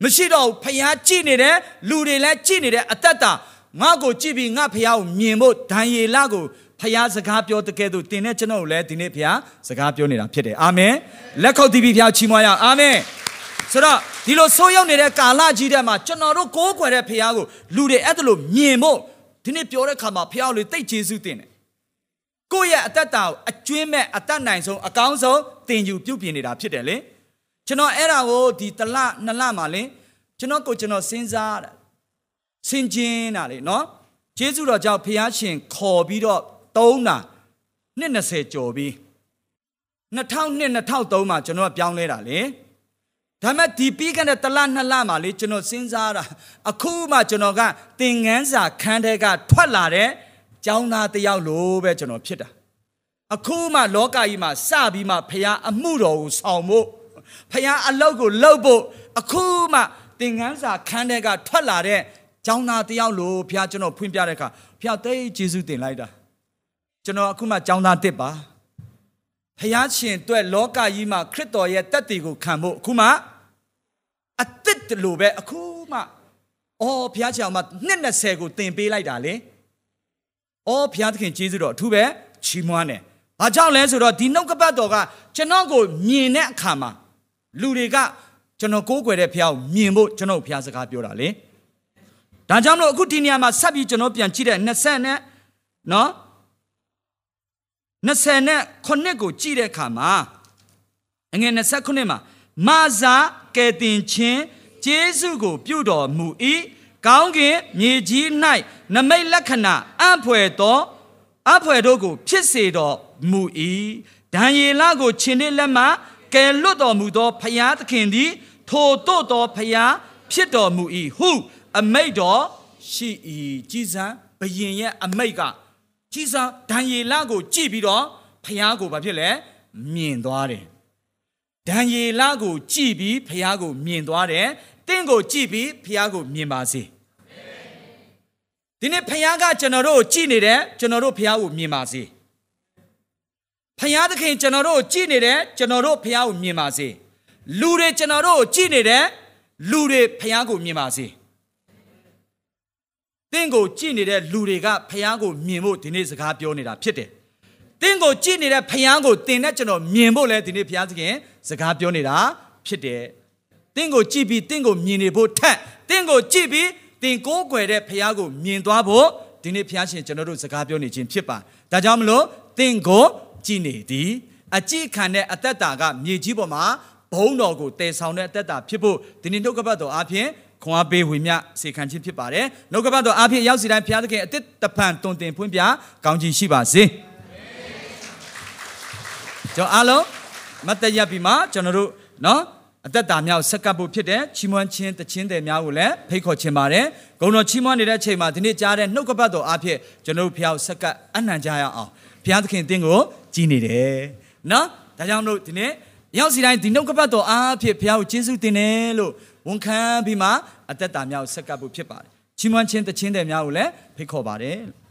မရှိတော့ဖျားကြည့်နေတယ်လူတွေလည်းကြည့်နေတယ်အသက်တာငါ့ကိုကြည့်ပြီးငါဖျားကိုမြင်ဖို့ဒံယေလကို ဖျားစကားပြောတကယ်သူတင်တဲ့ကျွန်တော်ကိုလည်းဒီနေ့ဖျားစကားပြောနေတာဖြစ်တယ်အာမင်လက်ခုပ်တီးပြီးဖျားချီးမွမ်းရအောင်အာမင်ဆိုတော့ဒီလိုဆိုးရောက်နေတဲ့ကာလကြီးတဲ့မှာကျွန်တော်တို့ကိုးကွယ်တဲ့ဖျားကိုလူတွေအဲ့ဒါလိုမြင်ဖို့ဒီနေ့ပြောတဲ့ခါမှာဖျားကိုလေတိတ်ကျေးဇူးတင်တယ်ကိုယ့်ရဲ့အသက်တာကိုအကျွင်းမဲ့အသက်နိုင်ဆုံးအကောင်းဆုံးတင်ယူပြုပြင်နေတာဖြစ်တယ်လေကျွန်တော်အဲ့ဒါကိုဒီတလနှစ်လမှာလင်ကျွန်တော်ကိုကျွန်တော်စဉ်းစားတာစင်ကျင်းတာလေနော်ကျေးဇူးတော်ကြောင့်ဖះရှင်ခေါ်ပြီးတော့ သုံးတာနှစ်20ကျော်ပြီး2002 2003မှာကျွန်တော်ကပြောင်းလဲတာလေဒါမဲ့ဒီပြီးခဲ့တဲ့တလနှစ်လမှာလေကျွန်တော်စဉ်းစားတာအခုမှကျွန်တော်ကသင်ငန်းစာခန်းထဲကထွက်လာတဲ့ကျောင်းသားတယောက်လိုပဲကျွန်တော်ဖြစ်တာအခုမှလောကကြီးမှာစပြီးမှဖះအမှုတော်ကိုဆောင်ဖို့ဖခင်အလုတ်ကိုလှုပ်ဖို့အခုမှသင်ငန်းစာခန်းထဲကထွက်လာတဲ့ကျောင်းသားတယောက်လိုဖခင်ကျွန်တော်ဖွင့်ပြတဲ့အခါဖခင်တိတ်ကျေးဇူးတင်လိုက်တာ ကျွန်တော်အခုမှကျောင်းသားတစ်ပါဖခင်ရှင်အတွက်လောကကြီးမှာခရစ်တော်ရဲ့တက်တည်ကိုခံဖို့အခုမှအသစ်လိုပဲအခုမှအော်ဖခင်ရှင်အောင်မှနှစ်20ကိုတင်ပေးလိုက်တာလေအော်ဖခင်သခင်ကျေးဇူးတော်အထူးပဲချီးမွမ်းတယ်ဘာကြောင့်လဲဆိုတော့ဒီနှုတ်ကပတ်တော်ကကျွန်တော်ကိုမြင်တဲ့အခါမှာလူတွေကကျွန်တော်ကိုးကွယ်တဲ့ဖះကိုမြင်ဖို့ကျွန်တော်ဖះစကားပြောတာလေဒါကြောင့်မလို့အခုဒီနေရာမှာဆက်ပြီးကျွန်တော်ပြန်ကြည့်တဲ့20နဲ့နော် 20နဲ့ခုနှစ်ကိုကြည့်တဲ့အခါမှာအငယ်29မှာမာဇာကဲတင်ချင်းဂျေစုကိုပြုတော်မူ၏ကောင်းကင်မြေကြီး၌နမိတ်လက္ခဏာအံ့ဖွယ်သောအဖွယ်တို့ကို ဖြစ်စေတော်မူ၏ဒံယေလကိုခြင်တဲ့လက်မှကယ်လွတ်တော်မူသောဖယားသခင်သည် ထိုတို့သောဖယားဖြစ်တော်မူ၏ဟု အမိတ်တော်ရှိ၏ကြီးစံဘယင်ရဲ့အမိတ်က ကြီးစံဒံယေလကိုကြည့်ပြီးတော့ဖယားကိုဘာဖြစ်လဲမြင်သွားတယ်ဒံယေလကိုကြည့်ပြီးဖယားကိုမြင်သွားတယ်တင့်ကိုကြည့်ပြီးဖယားကိုမြင်ပါစေဒီဒီနေ့ဖခင်ကကျွန်တော်တို့ကိုကြည်နေတယ်ကျွန်တော်တို့ဖခင်ကိုမြင်ပါစေဖခင်သခင်ကျွန်တော်တို့ကိုကြည်နေတယ်ကျွန်တော်တို့ဖခင်ကိုမြင်ပါစေလူတွေကျွန်တော်တို့ကိုကြည်နေတယ်လူတွေဖခင်ကိုမြင်ပါစေ တင့်ကိုကြည်နေတဲ့လူတွေကဖခင်ကိုမြင်ဖို့ဒီနေ့စကားပြောနေတာဖြစ်တယ်တင့်ကိုကြည်နေတဲ့ဖခင်ကိုတင်တဲ့ကျွန်တော်မြင်ဖို့လဲဒီနေ့ဖခင်သခင်စကားပြောနေတာဖြစ်တယ်တင့်ကိုကြည်ပြီးတင့်ကိုမြင်နေဖို့ထက်တင့်ကိုကြည်ပြီးတင်ကိုးကွယ်တဲ့ဖခင်ကိုမြင်သွားဖို့ဒီနေ့ဖခင်ရှင်ကျွန်တော်တို့စကားပြောနေခြင်းဖြစ်ပါဒါကြောင့်မလို့တင့်ကိုကြည်နေသည်အကြည့်ခံတဲ့အသက်တာကမြေကြီးပေါ်မှာဘုံတော်ကိုတည်ဆောင်တဲ့အသက်တာဖြစ်ဖို့ဒီနေ့နှုတ်ကပတ်တော်အားဖြင့် ခွန်အားပေးဝေမျှစေခံခြင်းဖြစ်ပါတယ်နှုတ်ကပတ်တော်အားဖြင့်ရောက်စီတိုင်းဘုရားသခင်အသက်တပံတွင်တင်ဖွင့်ပြကောင်းချီးရှိပါစေကျွန်တော်အားလုံးမတ်တရပြီမှာကျွန်တော်တို့နော်အသက်တာများကိုဆက်ကပ်ဖို့ဖြစ်တဲ့ချီးမွမ်းခြင်းတခြင်းတယ်များကိုလည်းဖိတ်ခေါ်ခြင်းပါတယ်။ဂုဏ်တော်ချီးမွမ်းနေတဲ့အချိန်မှာဒီနေ့ကြားတဲ့နှုတ်ကပတ်တော်အားဖြင့်ကျွန်တော်တို့ဖျောက်ဆက်ကပ်အနှံကြရအောင်။ဘုရားသခင်အသင်ကိုကြည်နေတယ်။နော်။ဒါကြောင့်လို့ဒီနေ့ရောက်စီတိုင်းဒီနှုတ်ကပတ်တော်အားဖြင့်ဘုရားကိုကျေးဇူးတင်တယ်လို့ ဝန်ခံပြီးမှအသက်တာများကိုဆက်ကပ်ဖို့ဖြစ်ပါတယ်။ချီးမွမ်းခြင်းတခြင်းတယ်များကိုလည်းဖိတ်ခေါ်ပါတယ်။